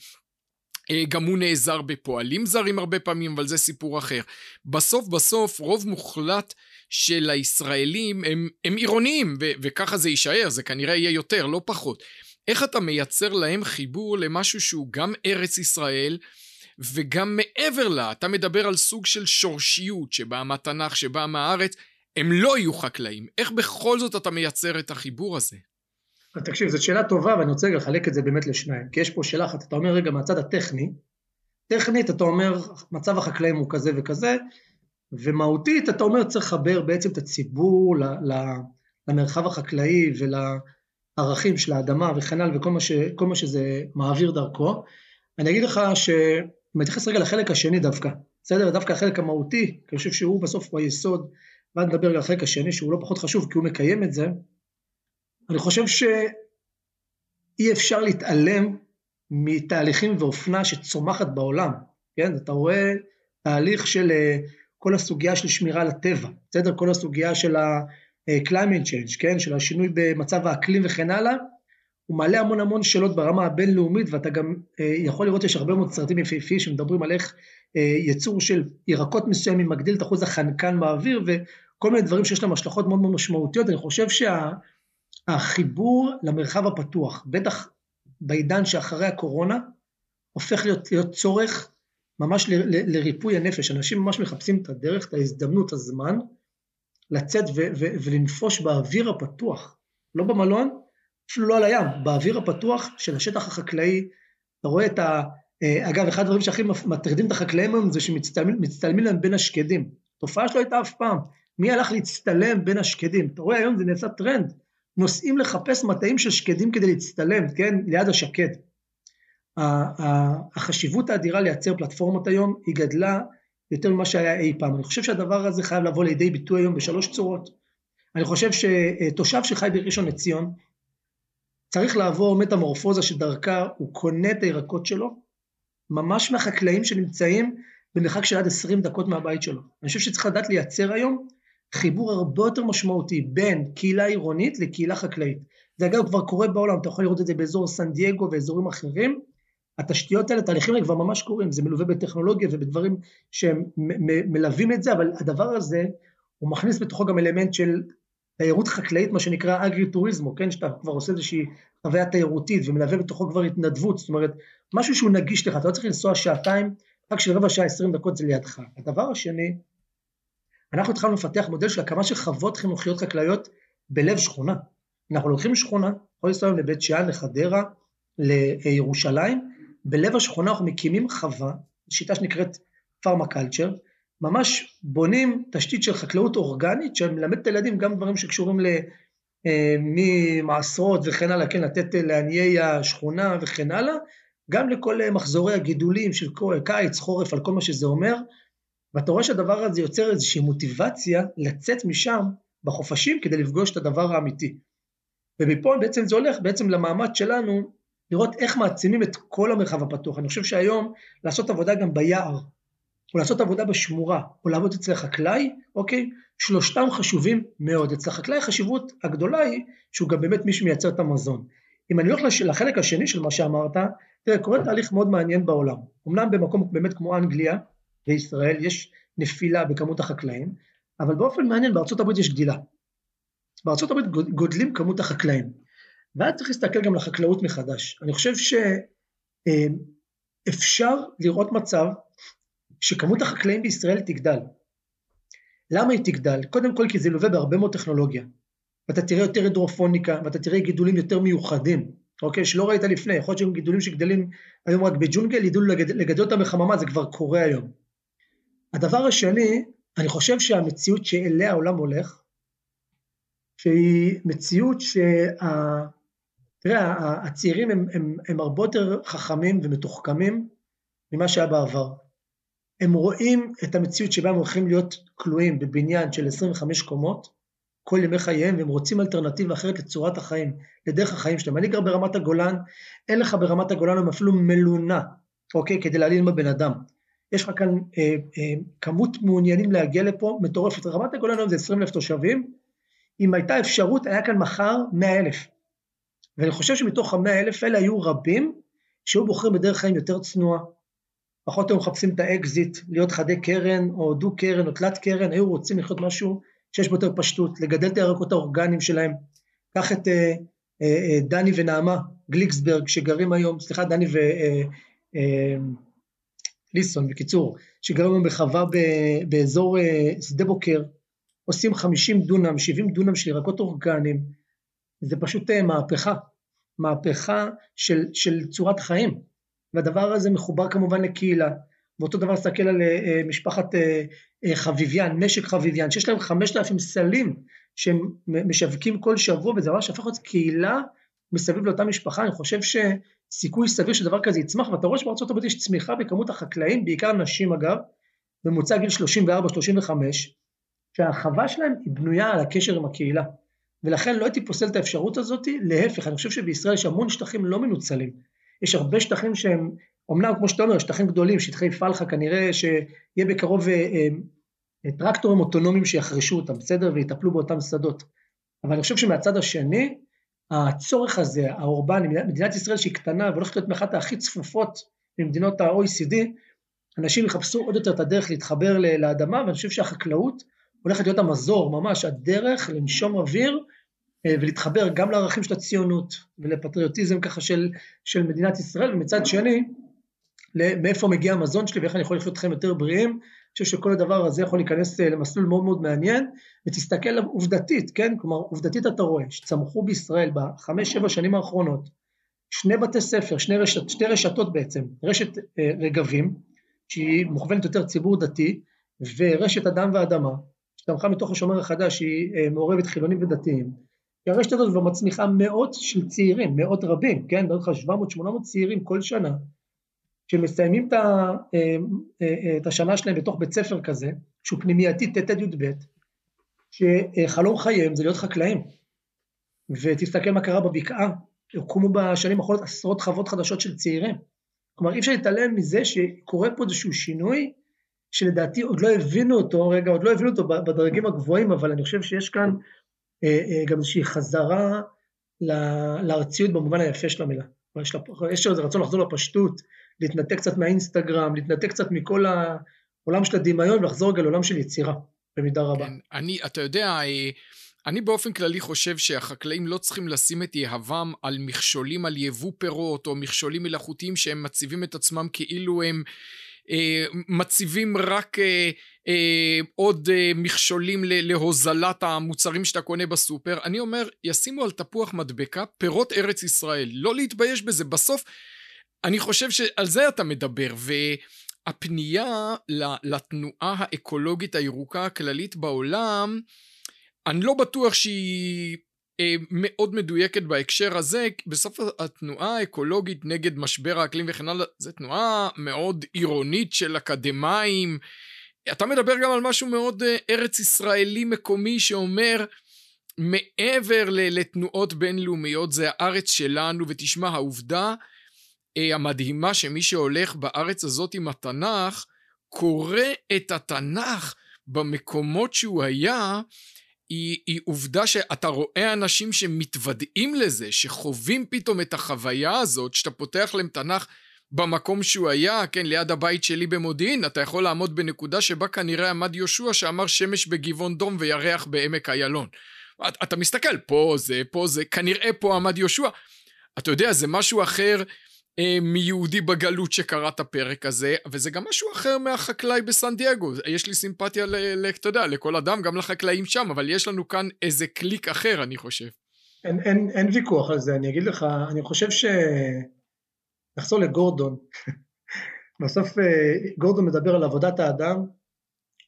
אה, גם הוא נעזר בפועלים זרים הרבה פעמים, אבל זה סיפור אחר. בסוף בסוף רוב מוחלט של הישראלים הם, הם עירוניים, ו- וככה זה יישאר, זה כנראה יהיה יותר, לא פחות. איך אתה מייצר להם חיבור למשהו שהוא גם ארץ ישראל, וגם מעבר לה, אתה מדבר על סוג של שורשיות שבאה מהתנ"ך, שבאה מהארץ, הם לא יהיו חקלאים. איך בכל זאת אתה מייצר את החיבור הזה? תקשיב, זו שאלה טובה ואני רוצה לחלק את זה באמת לשניים, כי יש פה שאלה אחת, אתה אומר רגע מהצד הטכני, טכנית אתה אומר מצב החקלאים הוא כזה וכזה, ומהותית אתה אומר צריך לחבר בעצם את הציבור למרחב החקלאי ולערכים של האדמה וכן הלאה וכל מה, ש, מה שזה מעביר דרכו. אני אגיד לך שאני מתייחס רגע לחלק השני דווקא, בסדר? דווקא החלק המהותי, כי אני חושב שהוא בסוף הוא היסוד, ואז נדבר על החלק השני שהוא לא פחות חשוב כי הוא מקיים את זה. אני חושב אי אפשר להתעלם מתהליכים ואופנה שצומחת בעולם, כן? אתה רואה תהליך של אה, כל הסוגיה של שמירה על הטבע, בסדר? כל הסוגיה של ה-climate change, כן? של השינוי במצב האקלים וכן הלאה, הוא מעלה המון המון שאלות ברמה הבינלאומית, ואתה גם אה, יכול לראות שיש הרבה מאוד סרטים יפהפיים שמדברים על איך אה, יצור של ירקות מסוימים מגדיל את אחוז החנקן באוויר, וכל מיני דברים שיש להם השלכות מאוד מאוד משמעותיות. אני חושב שהחיבור שה, למרחב הפתוח, בטח בעידן שאחרי הקורונה, הופך להיות, להיות צורך ממש ל, ל, לריפוי הנפש. אנשים ממש מחפשים את הדרך, את ההזדמנות, הזמן, לצאת ו, ו, ולנפוש באוויר הפתוח, לא במלון, אפילו לא על הים, באוויר הפתוח של השטח החקלאי, אתה רואה את ה... אה, אגב, אחד הדברים שהכי מטרידים את החקלאים היום זה שמצטלמים להם בין השקדים. תופעה שלא הייתה אף פעם. מי הלך להצטלם בין השקדים? אתה רואה היום זה נעשה טרנד. נוסעים לחפש מטעים של שקדים כדי להצטלם, כן? ליד השקד. החשיבות האדירה לייצר פלטפורמות היום היא גדלה יותר ממה שהיה אי פעם. אני חושב שהדבר הזה חייב לבוא לידי ביטוי היום בשלוש צורות. אני חושב שתושב שחי בראשון לציון צריך לעבור מטמורפוזה שדרכה הוא קונה את הירקות שלו, ממש מהחקלאים שנמצאים במרחק של עד 20 דקות מהבית שלו. אני חושב שצריך לדעת לייצר היום חיבור הרבה יותר משמעותי בין קהילה עירונית לקהילה חקלאית. זה אגב כבר קורה בעולם, אתה יכול לראות את זה באזור סן דייגו ואזורים אחרים. התשתיות האלה, תהליכים האלה כבר ממש קורים, זה מלווה בטכנולוגיה ובדברים שהם מלווים את זה, אבל הדבר הזה, הוא מכניס בתוכו גם אלמנט של תיירות חקלאית, מה שנקרא אגרי-טוריזמו, כן, שאתה כבר עושה איזושהי חוויה תיירותית ומלווה בתוכו כבר התנדבות, זאת אומרת, משהו שהוא נגיש לך, אתה לא צריך לנסוע שעתיים, רק של רבע שעה, עשרים דקות זה לידך. הדבר השני, אנחנו התחלנו לפתח מודל של הקמה של חוות חינוכיות חקלאיות בלב שכונה. אנחנו לוקחים שכונה, יכול לנסוע לבית שאן, לחדרה, לירושלים, בלב השכונה אנחנו מקימים חווה, שיטה שנקראת פארמה קלצ'ר, ממש בונים תשתית של חקלאות אורגנית שמלמדת את הילדים גם דברים שקשורים ל... אה, ממעשרות וכן הלאה, כן, לתת לעניי השכונה וכן הלאה, גם לכל מחזורי הגידולים של קיץ, חורף, על כל מה שזה אומר, ואתה רואה שהדבר הזה יוצר איזושהי מוטיבציה לצאת משם בחופשים כדי לפגוש את הדבר האמיתי. ומפה בעצם זה הולך בעצם למאמץ שלנו לראות איך מעצימים את כל המרחב הפתוח. אני חושב שהיום לעשות עבודה גם ביער, או לעשות עבודה בשמורה, או לעבוד אצל החקלאי, אוקיי? שלושתם חשובים מאוד. אצל החקלאי החשיבות הגדולה היא שהוא גם באמת מי שמייצר את המזון. אם אני הולך לחלק השני של מה שאמרת, תראה, קורה תהליך מאוד מעניין בעולם. אמנם במקום באמת כמו אנגליה וישראל יש נפילה בכמות החקלאים, אבל באופן מעניין בארצות הברית יש גדילה. בארצות הברית גודלים כמות החקלאים. ואז צריך להסתכל גם לחקלאות מחדש. אני חושב שאפשר לראות מצב שכמות החקלאים בישראל תגדל. למה היא תגדל? קודם כל כי זה לווה בהרבה מאוד טכנולוגיה. ואתה תראה יותר הידרופוניקה, ואתה תראה גידולים יותר מיוחדים, אוקיי? שלא ראית לפני, יכול להיות שהם גידולים שגדלים היום רק בג'ונגל, ידעו לגדל אותם בחממה, זה כבר קורה היום. הדבר השני, אני חושב שהמציאות שאליה העולם הולך, שהיא מציאות שה... תראה, הצעירים הם, הם, הם הרבה יותר חכמים ומתוחכמים ממה שהיה בעבר. הם רואים את המציאות שבה הם הולכים להיות כלואים בבניין של 25 קומות כל ימי חייהם, והם רוצים אלטרנטיבה אחרת לצורת החיים, לדרך החיים שלהם. אני גר ברמת הגולן, אין לך ברמת הגולן אפילו מלונה, אוקיי? כדי להעליל בבן אדם. יש לך כאן אה, אה, כמות מעוניינים להגיע לפה מטורפת. רמת הגולן היום זה 20 אלף תושבים, אם הייתה אפשרות, היה כאן מחר 100 אלף. ואני חושב שמתוך ה-100 אלף האלה היו רבים שהיו בוחרים בדרך חיים יותר צנועה, פחות היו מחפשים את האקזיט, להיות חדי קרן או דו קרן או תלת קרן, היו רוצים לחיות משהו שיש בו יותר פשטות, לגדל את הירקות האורגניים שלהם. קח את אה, אה, אה, דני ונעמה גליקסברג שגרים היום, סליחה, דני וליסון, אה, אה, בקיצור, שגרים היום בחווה באזור אה, שדה בוקר, עושים 50 דונם, 70 דונם של ירקות אורגניים, זה פשוט אה, מהפכה, מהפכה של, של צורת חיים. והדבר הזה מחובר כמובן לקהילה. ואותו דבר להסתכל על אה, משפחת חביביאן, משק חביביאן, שיש להם חמשת אלפים סלים שהם משווקים כל שבוע, וזה ממש הפך להיות קהילה מסביב לאותה משפחה, אני חושב שסיכוי סביר שדבר כזה יצמח, ואתה רואה שבארצות הברית יש צמיחה בכמות החקלאים, בעיקר נשים אגב, ממוצע גיל 34-35, שהחווה שלהם היא בנויה על הקשר עם הקהילה. ולכן לא הייתי פוסל את האפשרות הזאת, להפך, אני חושב שבישראל יש המון שטחים לא מנוצלים. יש הרבה שטחים שהם, אמנם כמו שאתה אומר, שטחים גדולים, שטחי פלחה, כנראה שיהיה בקרוב אה, אה, טרקטורים אוטונומיים שיחרשו אותם, בסדר? ויטפלו באותם שדות. אבל אני חושב שמהצד השני, הצורך הזה, האורבני, מדינת ישראל שהיא קטנה והולכת להיות מאחת הכי צפופות ממדינות ה-OECD, אנשים יחפשו עוד יותר את הדרך להתחבר לאדמה, ואני חושב שהחקלאות הולכת להיות המזור, ממש הדרך לנשום אוויר אה, ולהתחבר גם לערכים של הציונות ולפטריוטיזם ככה של, של מדינת ישראל, ומצד שני, מאיפה מגיע המזון שלי ואיך אני יכול לחיות אתכם יותר בריאים, חושב שכל הדבר הזה יכול להיכנס אה, למסלול מאוד מאוד מעניין, ותסתכל עובדתית, כן? כלומר, עובדתית אתה רואה שצמחו בישראל בחמש, שבע שנים האחרונות שני בתי ספר, שני רשת, שתי רשתות בעצם, רשת אה, רגבים, שהיא מוכוונת יותר ציבור דתי, ורשת אדם ואדמה, שצמחה מתוך השומר החדש, שהיא אה, מעורבת חילונים ודתיים. הרשת הזאת כבר מצמיחה מאות של צעירים, מאות רבים, כן? בערך 700-800 צעירים כל שנה, שמסיימים את, ה, אה, אה, את השנה שלהם בתוך בית ספר כזה, שהוא פנימייתי ט'-י"ב, שחלום חייהם זה להיות חקלאים. ותסתכל מה קרה בבקעה, הוקמו בשנים האחרונות עשרות חוות חדשות של צעירים. כלומר אי אפשר להתעלם מזה שקורה פה איזשהו שינוי שלדעתי עוד לא הבינו אותו, רגע, עוד לא הבינו אותו בדרגים הגבוהים, אבל אני חושב שיש כאן אה, אה, גם איזושהי חזרה לארציות במובן היפה של המילה. יש, לה, יש איזה רצון לחזור לפשטות, להתנתק קצת מהאינסטגרם, להתנתק קצת מכל העולם של הדמיון ולחזור רגע לעולם של יצירה, במידה רבה. כן, אני, אתה יודע, אה, אני באופן כללי חושב שהחקלאים לא צריכים לשים את יהבם על מכשולים על יבוא פירות או מכשולים מלאכותיים שהם מציבים את עצמם כאילו הם אה, מציבים רק אה, אה, עוד אה, מכשולים להוזלת המוצרים שאתה קונה בסופר. אני אומר, ישימו על תפוח מדבקה פירות ארץ ישראל. לא להתבייש בזה. בסוף, אני חושב שעל זה אתה מדבר. והפנייה לתנועה האקולוגית הירוקה הכללית בעולם, אני לא בטוח שהיא אה, מאוד מדויקת בהקשר הזה, בסוף התנועה האקולוגית נגד משבר האקלים וכן הלאה, זו תנועה מאוד עירונית של אקדמאים. אתה מדבר גם על משהו מאוד אה, ארץ ישראלי מקומי שאומר מעבר לתנועות בינלאומיות זה הארץ שלנו ותשמע העובדה המדהימה שמי שהולך בארץ הזאת עם התנ"ך קורא את התנ"ך במקומות שהוא היה היא, היא עובדה שאתה רואה אנשים שמתוודעים לזה, שחווים פתאום את החוויה הזאת, שאתה פותח להם תנ"ך במקום שהוא היה, כן, ליד הבית שלי במודיעין, אתה יכול לעמוד בנקודה שבה כנראה עמד יהושע שאמר שמש בגבעון דום וירח בעמק איילון. אתה, מסתכל, פה זה, פה זה, כנראה פה עמד יהושע. אתה יודע, זה משהו אחר אה, מיהודי בגלות שקרא את הפרק הזה, וזה גם משהו אחר מהחקלאי בסן דייגו. יש לי סימפתיה, אתה יודע, לכל אדם, גם לחקלאים שם, אבל יש לנו כאן איזה קליק אחר, אני חושב. אין, אין, אין ויכוח על זה, אני אגיד לך, אני חושב ש... נחזור לגורדון. בסוף אה, גורדון מדבר על עבודת האדם,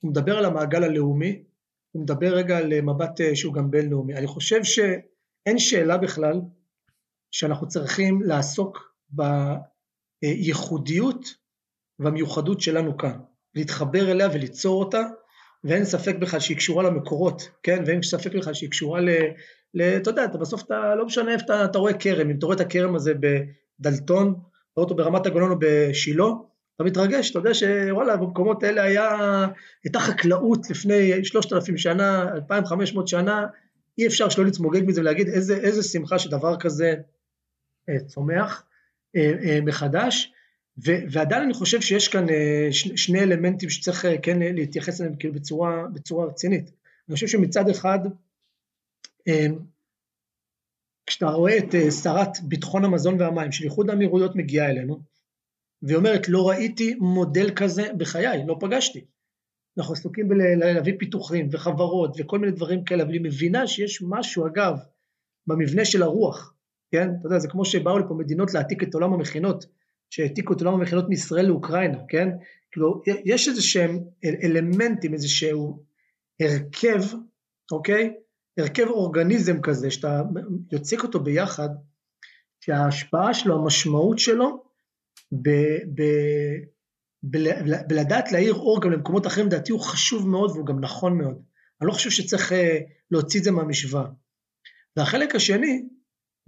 הוא מדבר על המעגל הלאומי, הוא מדבר רגע על מבט אה, שהוא גם בינלאומי. אני חושב שאין שאלה בכלל שאנחנו צריכים לעסוק בייחודיות והמיוחדות שלנו כאן, להתחבר אליה וליצור אותה, ואין ספק בכלל שהיא קשורה למקורות, כן? ואין ספק בכלל שהיא קשורה ל... ל אתה יודע, אתה בסוף אתה, לא משנה איפה אתה, אתה רואה כרם, אם אתה רואה את הכרם הזה בדלתון, רואה אותו ברמת הגולן או בשילה, אתה מתרגש, אתה יודע שוואלה, במקומות האלה היה, הייתה חקלאות לפני שלושת אלפים שנה, אלפיים חמש מאות שנה, אי אפשר שלא להתמוגג מזה ולהגיד איזה, איזה שמחה שדבר כזה אה, צומח. אה, אה, מחדש, ועדיין אני חושב שיש כאן אה, שני אלמנטים שצריך כן להתייחס אליהם כאילו בצורה, בצורה רצינית. אני חושב שמצד אחד, כשאתה רואה את שרת ביטחון המזון והמים של איחוד האמירויות מגיעה אלינו, והיא אומרת, לא ראיתי מודל כזה בחיי, לא פגשתי. אנחנו עסוקים בלהביא פיתוחים וחברות וכל מיני דברים כאלה, אבל היא מבינה שיש משהו, אגב, במבנה של הרוח, כן? אתה יודע, זה כמו שבאו לפה מדינות להעתיק את עולם המכינות, שהעתיקו את עולם המכינות מישראל לאוקראינה, כן? כאילו, יש איזה שהם אלמנטים, איזה שהוא הרכב, אוקיי? הרכב אורגניזם כזה, שאתה יוצק אותו ביחד, שההשפעה שלו, המשמעות שלו, ב, ב, בלדעת להאיר אור גם למקומות אחרים, לדעתי הוא חשוב מאוד והוא גם נכון מאוד. אני לא חושב שצריך אה, להוציא את זה מהמשוואה. והחלק השני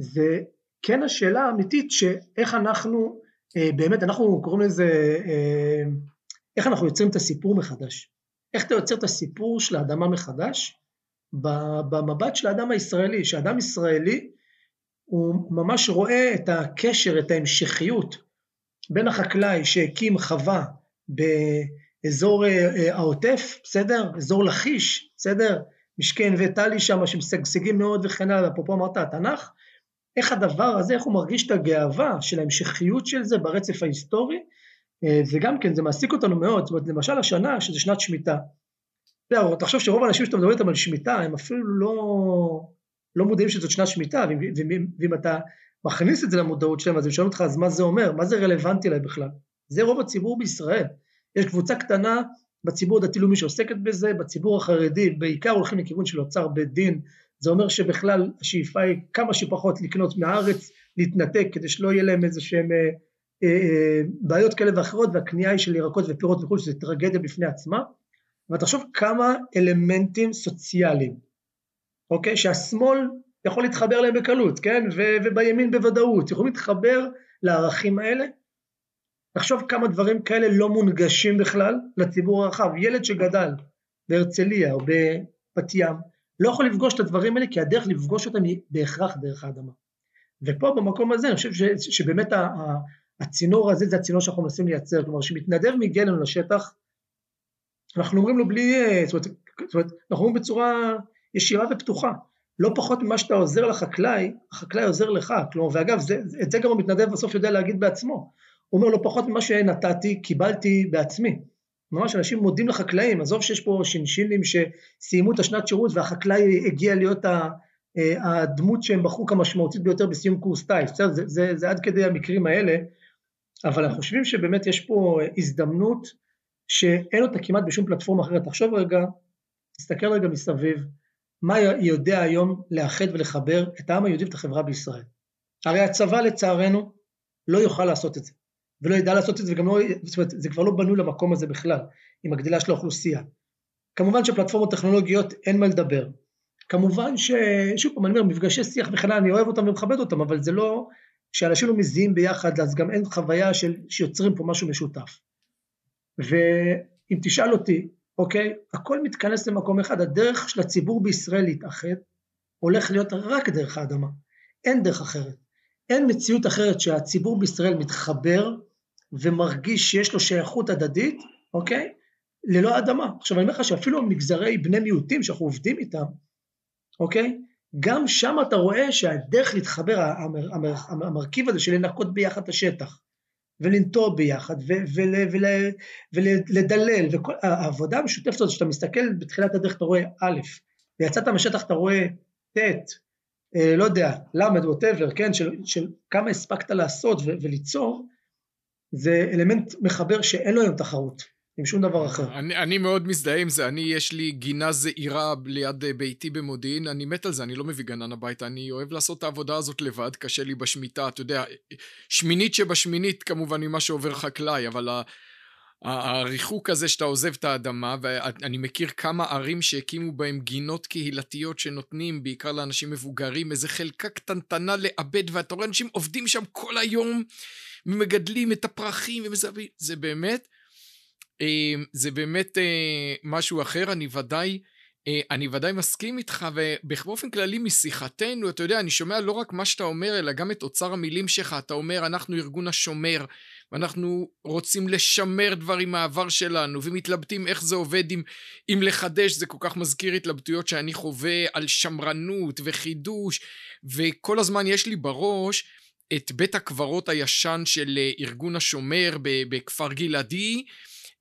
זה כן השאלה האמיתית שאיך אנחנו, אה, באמת אנחנו קוראים לזה, אה, איך אנחנו יוצרים את הסיפור מחדש. איך אתה יוצר את הסיפור של האדמה מחדש במבט של האדם הישראלי, שאדם ישראלי הוא ממש רואה את הקשר, את ההמשכיות בין החקלאי שהקים חווה באזור אה, העוטף, בסדר? אזור לכיש, בסדר? משקי נווה טלי שם שמשגשגים מאוד וכן הלאה, אפרופו אמרת התנ"ך, איך הדבר הזה, איך הוא מרגיש את הגאווה של ההמשכיות של זה ברצף ההיסטורי, אה, וגם כן זה מעסיק אותנו מאוד, זאת אומרת למשל השנה שזה שנת שמיטה, תחשוב שרוב האנשים שאתה מדבר איתם על שמיטה הם אפילו לא, לא מודעים שזאת שנת שמיטה, ואם, ואם אתה מכניס את זה למודעות שלהם אז הם שואלים אותך אז מה זה אומר, מה זה רלוונטי אליי בכלל, זה רוב הציבור בישראל, יש קבוצה קטנה בציבור הדתי-לאומי שעוסקת בזה, בציבור החרדי בעיקר הולכים לכיוון של אוצר בית דין, זה אומר שבכלל השאיפה היא כמה שפחות לקנות מהארץ, להתנתק כדי שלא יהיה להם איזה שהם אה, אה, אה, בעיות כאלה ואחרות והקנייה היא של ירקות ופירות וכו' שזה טרגדיה בפני עצמה, אבל תחשוב כמה אלמנטים סוציאליים, אוקיי, שהשמאל יכול להתחבר להם בקלות, כן, ו- ובימין בוודאות, יכולים להתחבר לערכים האלה, תחשוב כמה דברים כאלה לא מונגשים בכלל לציבור הרחב. ילד שגדל בהרצליה או בבת ים, לא יכול לפגוש את הדברים האלה, כי הדרך לפגוש אותם היא בהכרח דרך האדמה. ופה במקום הזה אני חושב ש, שבאמת הצינור הזה זה הצינור שאנחנו מנסים לייצר, כלומר שמתנדב לנו לשטח, אנחנו אומרים לו בלי, זאת אומרת, זאת אומרת אנחנו אומרים בצורה ישירה ופתוחה, לא פחות ממה שאתה עוזר לחקלאי, החקלאי עוזר לך, כלומר, ואגב, זה, את זה גם המתנדב בסוף יודע להגיד בעצמו, הוא אומר, לא פחות ממה שנתתי, קיבלתי בעצמי. ממש אנשים מודים לחקלאים, עזוב שיש פה שינשינים שסיימו את השנת שירות והחקלאי הגיע להיות אה, הדמות שהם בחרו כמשמעותית ביותר בסיום קורס טיס, זה, זה, זה, זה עד כדי המקרים האלה, אבל אנחנו חושבים שבאמת יש פה הזדמנות שאין אותה כמעט בשום פלטפורמה אחרת. תחשוב רגע, תסתכל רגע מסביב, מה יודע היום לאחד ולחבר את העם היהודי ואת החברה בישראל. הרי הצבא לצערנו לא יוכל לעשות את זה. ולא ידע לעשות את זה, וגם לא, זאת אומרת, זה כבר לא בנוי למקום הזה בכלל, עם הגדילה של האוכלוסייה. כמובן שפלטפורמות טכנולוגיות אין מה לדבר. כמובן ש... שוב פעם, אני אומר, מפגשי שיח וכן אני אוהב אותם ומכבד אותם, אבל זה לא... כשאנשים לא מזיעים ביחד, אז גם אין חוויה של... שיוצרים פה משהו משותף. ואם תשאל אותי, אוקיי, הכל מתכנס למקום אחד, הדרך של הציבור בישראל להתאחד הולך להיות רק דרך האדמה, אין דרך אחרת. אין מציאות אחרת שהציבור בישראל מתחבר ומרגיש שיש לו שייכות הדדית, אוקיי? ללא אדמה. עכשיו אני אומר לך שאפילו מגזרי בני מיעוטים שאנחנו עובדים איתם, אוקיי? גם שם אתה רואה שהדרך להתחבר, המר, המר, המרכיב הזה של לנקות ביחד את השטח, ולנטוע ביחד, ולדלל, העבודה המשותפת הזאת, שאתה מסתכל בתחילת הדרך אתה רואה א', ויצאת מהשטח אתה רואה ט', אה, לא יודע, למד, ווטאבר, כן, של, של כמה הספקת לעשות ו- וליצור, זה אלמנט מחבר שאין לו היום תחרות. עם שום דבר אחר. אני, אני מאוד מזדהה עם זה, אני, יש לי גינה זעירה ליד אה, ביתי במודיעין, אני מת על זה, אני לא מביא גנן הביתה, אני אוהב לעשות את העבודה הזאת לבד, קשה לי בשמיטה, אתה יודע, שמינית שבשמינית כמובן ממה שעובר חקלאי, אבל הריחוק הזה שאתה עוזב את האדמה, ואני מכיר כמה ערים שהקימו בהם גינות קהילתיות שנותנים, בעיקר לאנשים מבוגרים, איזה חלקה קטנטנה לעבד, ואתה רואה אנשים עובדים שם כל היום, מגדלים את הפרחים ומזהבים, זה באמת, אה, זה באמת אה, משהו אחר, אני ודאי, אה, אני ודאי מסכים איתך, ובאופן כללי משיחתנו, אתה יודע, אני שומע לא רק מה שאתה אומר, אלא גם את אוצר המילים שלך, אתה אומר, אנחנו ארגון השומר, ואנחנו רוצים לשמר דברים מהעבר שלנו, ומתלבטים איך זה עובד עם, עם לחדש, זה כל כך מזכיר התלבטויות שאני חווה על שמרנות וחידוש, וכל הזמן יש לי בראש את בית הקברות הישן של אה, ארגון השומר בכפר גלעדי,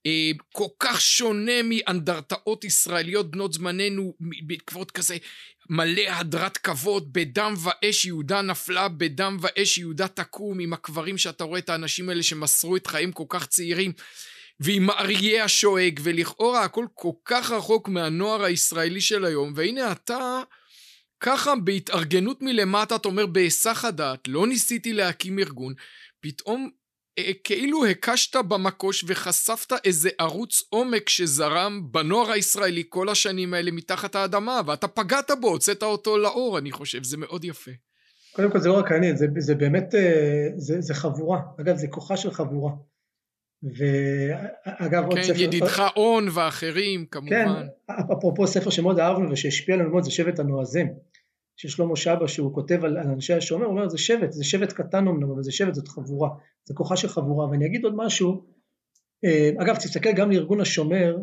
אה, כל כך שונה מאנדרטאות ישראליות בנות זמננו, בעקבות כזה מלא הדרת כבוד, בדם ואש יהודה נפלה, בדם ואש יהודה תקום, עם הקברים שאתה רואה את האנשים האלה שמסרו את חיים כל כך צעירים, ועם האריה השואג, ולכאורה הכל כל כך רחוק מהנוער הישראלי של היום, והנה אתה... ככה בהתארגנות מלמטה, אתה אומר בהיסח הדעת, לא ניסיתי להקים ארגון, פתאום אה, כאילו הקשת במקוש וחשפת איזה ערוץ עומק שזרם בנוער הישראלי כל השנים האלה מתחת האדמה, ואתה פגעת בו, הוצאת אותו לאור, אני חושב, זה מאוד יפה. קודם כל זה לא רק אני, זה, זה באמת, אה, זה, זה חבורה. אגב, זה כוחה של חבורה. ואגב, עוד כן, ספר... כן, ידידך און ואחרים, כמובן. כן, אפרופו ספר שמאוד אהבנו ושהשפיע עלינו מאוד, זה שבט הנועזים. של שלמה שבא שהוא כותב על, אנשי השומר, הוא אומר זה שבט, זה שבט קטן אמנם, אבל זה שבט, זאת חבורה, זה כוחה של חבורה. ואני אגיד עוד משהו, אה, אגב תסתכל גם לארגון השומר,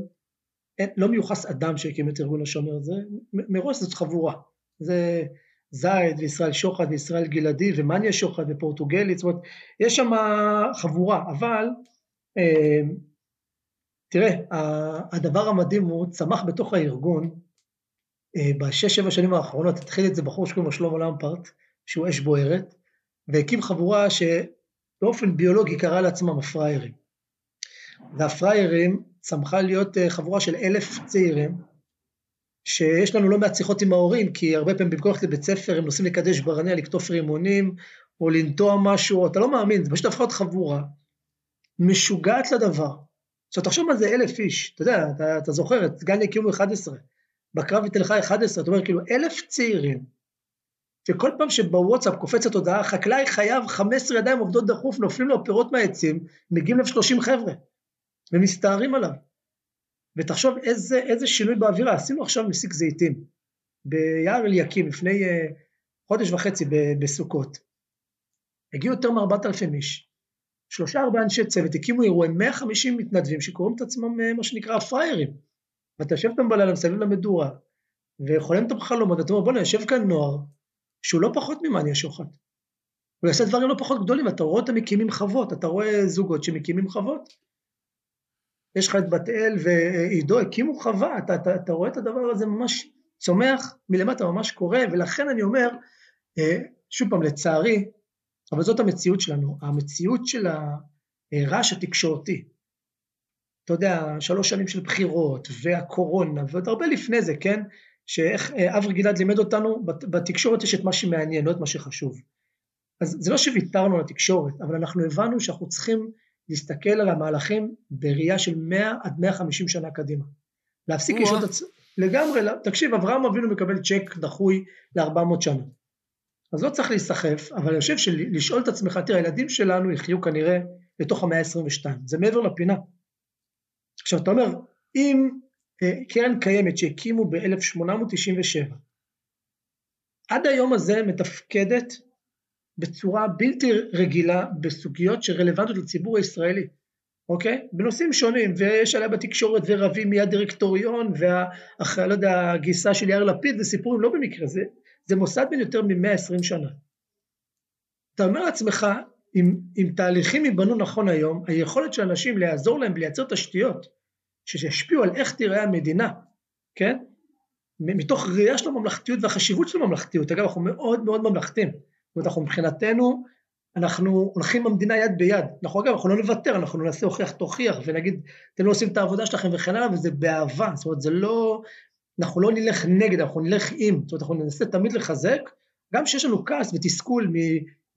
אין, לא מיוחס אדם שהקים את ארגון השומר, זה מראש זאת חבורה. זה זייד וישראל שוחד וישראל גלעדי ומניה שוחד ופורטוגלית, זאת אומרת, יש שם חבורה, אבל אה, תראה, הדבר המדהים הוא צמח בתוך הארגון, אה, בשש שבע שנים האחרונות התחיל את זה בחור שקוראים לו שלמה למפרט, שהוא אש בוערת, והקים חבורה שבאופן ביולוגי קרא לעצמם הפראיירים. והפראיירים צמחה להיות אה, חבורה של אלף צעירים, שיש לנו לא מעט שיחות עם ההורים, כי הרבה פעמים במקום ללכת לבית ספר הם נוסעים לקדש ברנע, לקטוף רימונים, או לנטוע משהו, אתה לא מאמין, זה פשוט הפכה להיות חבורה משוגעת לדבר. עכשיו תחשוב מה זה אלף איש, אתה יודע, אתה, אתה זוכר, את גן הקימו 11, בקרב בתל חי 11, אתה אומר כאילו אלף צעירים, שכל פעם שבוואטסאפ קופצת הודעה, חקלאי חייב 15 ידיים עובדות דחוף, נופלים לו פירות מהעצים, מגיעים לב 30 חבר'ה, ומסתערים עליו. ותחשוב איזה, איזה שינוי באווירה, עשינו עכשיו מסיק זיתים, ביער אליקים לפני uh, חודש וחצי בסוכות. הגיעו יותר מ-4,000 איש, שלושה ארבעה אנשי צוות, הקימו אירוע עם 150 מתנדבים שקוראים את עצמם uh, מה שנקרא פראיירים. ואתה יושב איתם בלילה מסביב למדורה, וחולם את החלומות, אתה אומר בוא'נה יושב כאן נוער, שהוא לא פחות ממאניה שוחט. הוא יעשה דברים לא פחות גדולים, אתה רואה אותם מקימים חוות, אתה רואה זוגות שמקימים חוות. יש לך את בת אל ועידו, הקימו חווה, אתה, אתה, אתה רואה את הדבר הזה ממש צומח מלמטה, ממש קורה, ולכן אני אומר, אה, שוב פעם, לצערי, אבל זאת המציאות שלנו, המציאות של הרעש התקשורתי, אתה יודע, שלוש שנים של בחירות, והקורונה, ועוד הרבה לפני זה, כן? שאיך אה, אברי גלעד לימד אותנו, בתקשורת יש את מה שמעניין, לא את מה שחשוב. אז זה לא שוויתרנו על התקשורת, אבל אנחנו הבנו שאנחנו צריכים להסתכל על המהלכים בראייה של 100 עד 150 שנה קדימה. להפסיק לשאול את עצמנו, לגמרי, תקשיב, אברהם אבינו מקבל צ'ק דחוי ל-400 שנה. אז לא צריך להיסחף, אבל אני חושב שלשאול את עצמך, תראה, הילדים שלנו יחיו כנראה לתוך המאה ה-22, זה מעבר לפינה. עכשיו אתה אומר, אם אה, קרן קיימת שהקימו ב-1897, עד היום הזה מתפקדת בצורה בלתי רגילה בסוגיות שרלוונטיות לציבור הישראלי, אוקיי? בנושאים שונים, ויש עליה בתקשורת ורבים מהדירקטוריון, וה... לא יודע, הגיסה של יאיר לפיד וסיפורים, לא במקרה, זה, זה מוסד בין יותר מ-120 שנה. אתה אומר לעצמך, אם, אם תהליכים ייבנו נכון היום, היכולת של אנשים לעזור להם לייצר תשתיות שישפיעו על איך תיראה המדינה, כן? מתוך ראייה של הממלכתיות והחשיבות של הממלכתיות. אגב, אנחנו מאוד מאוד ממלכתיים. זאת אומרת, אנחנו מבחינתנו, אנחנו הולכים במדינה יד ביד. אנחנו אגב, אנחנו לא נוותר, אנחנו ננסה הוכיח תוכיח, ונגיד, אתם לא עושים את העבודה שלכם וכן הלאה, וזה באהבה. זאת אומרת, זה לא, אנחנו לא נלך נגד, אנחנו נלך עם. זאת אומרת, אנחנו ננסה תמיד לחזק, גם כשיש לנו כעס ותסכול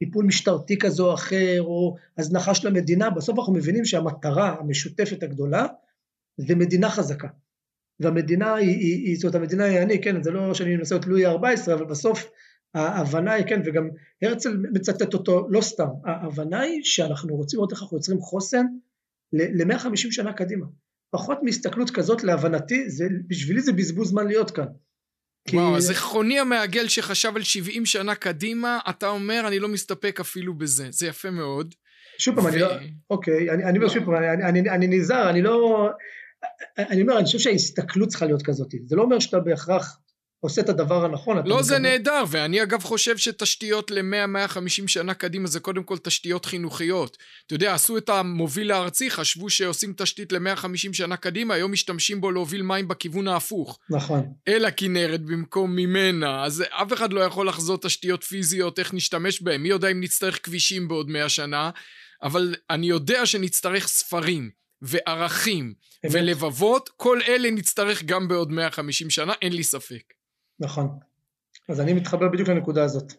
טיפול משטרתי כזה או אחר, או הזנחה של המדינה, בסוף אנחנו מבינים שהמטרה המשותפת הגדולה זה מדינה חזקה. והמדינה היא, היא, היא, זאת אומרת המדינה היא אני, כן, זה לא שאני מנסה להיות לואי ה-14, אבל בסוף ההבנה היא, כן, וגם הרצל מצטט אותו לא סתם, ההבנה היא שאנחנו רוצים לראות איך אנחנו יוצרים חוסן ל-150 שנה קדימה. פחות מהסתכלות כזאת להבנתי, זה, בשבילי זה בזבוז זמן להיות כאן. וואו, הזיכרוני המעגל שחשב על 70 שנה קדימה, אתה אומר, אני לא מסתפק אפילו בזה. זה יפה מאוד. שוב פעם, ו... אני לא, אוקיי, אני, אני אומר שוב פעם, אני, אני, אני נזהר, אני לא, אני אומר, אני חושב שההסתכלות צריכה להיות כזאת. זה לא אומר שאתה בהכרח עושה את הדבר הנכון. לא, זה נהדר, ואני אגב חושב שתשתיות ל-100-150 שנה קדימה זה קודם כל תשתיות חינוכיות. אתה יודע, עשו את המוביל הארצי, חשבו שעושים תשתית ל-150 שנה קדימה, היום משתמשים בו להוביל מים בכיוון ההפוך. נכון. אל הכנרת במקום ממנה, אז אף אחד לא יכול לחזות תשתיות פיזיות, איך נשתמש בהן. מי יודע אם נצטרך כבישים בעוד 100 שנה, אבל אני יודע שנצטרך ספרים. וערכים ולבבות, כל אלה נצטרך גם בעוד 150 שנה, אין לי ספק. נכון. אז אני מתחבר בדיוק לנקודה הזאת.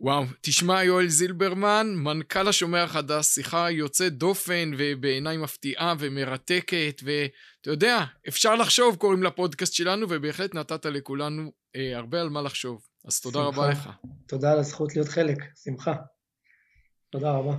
וואו, תשמע יואל זילברמן, מנכ"ל השומע החדש, שיחה יוצאת דופן ובעיניי מפתיעה ומרתקת, ואתה יודע, אפשר לחשוב קוראים לפודקאסט שלנו, ובהחלט נתת לכולנו אה, הרבה על מה לחשוב. אז תודה שמחה. רבה לך. תודה על הזכות להיות חלק, שמחה. תודה רבה.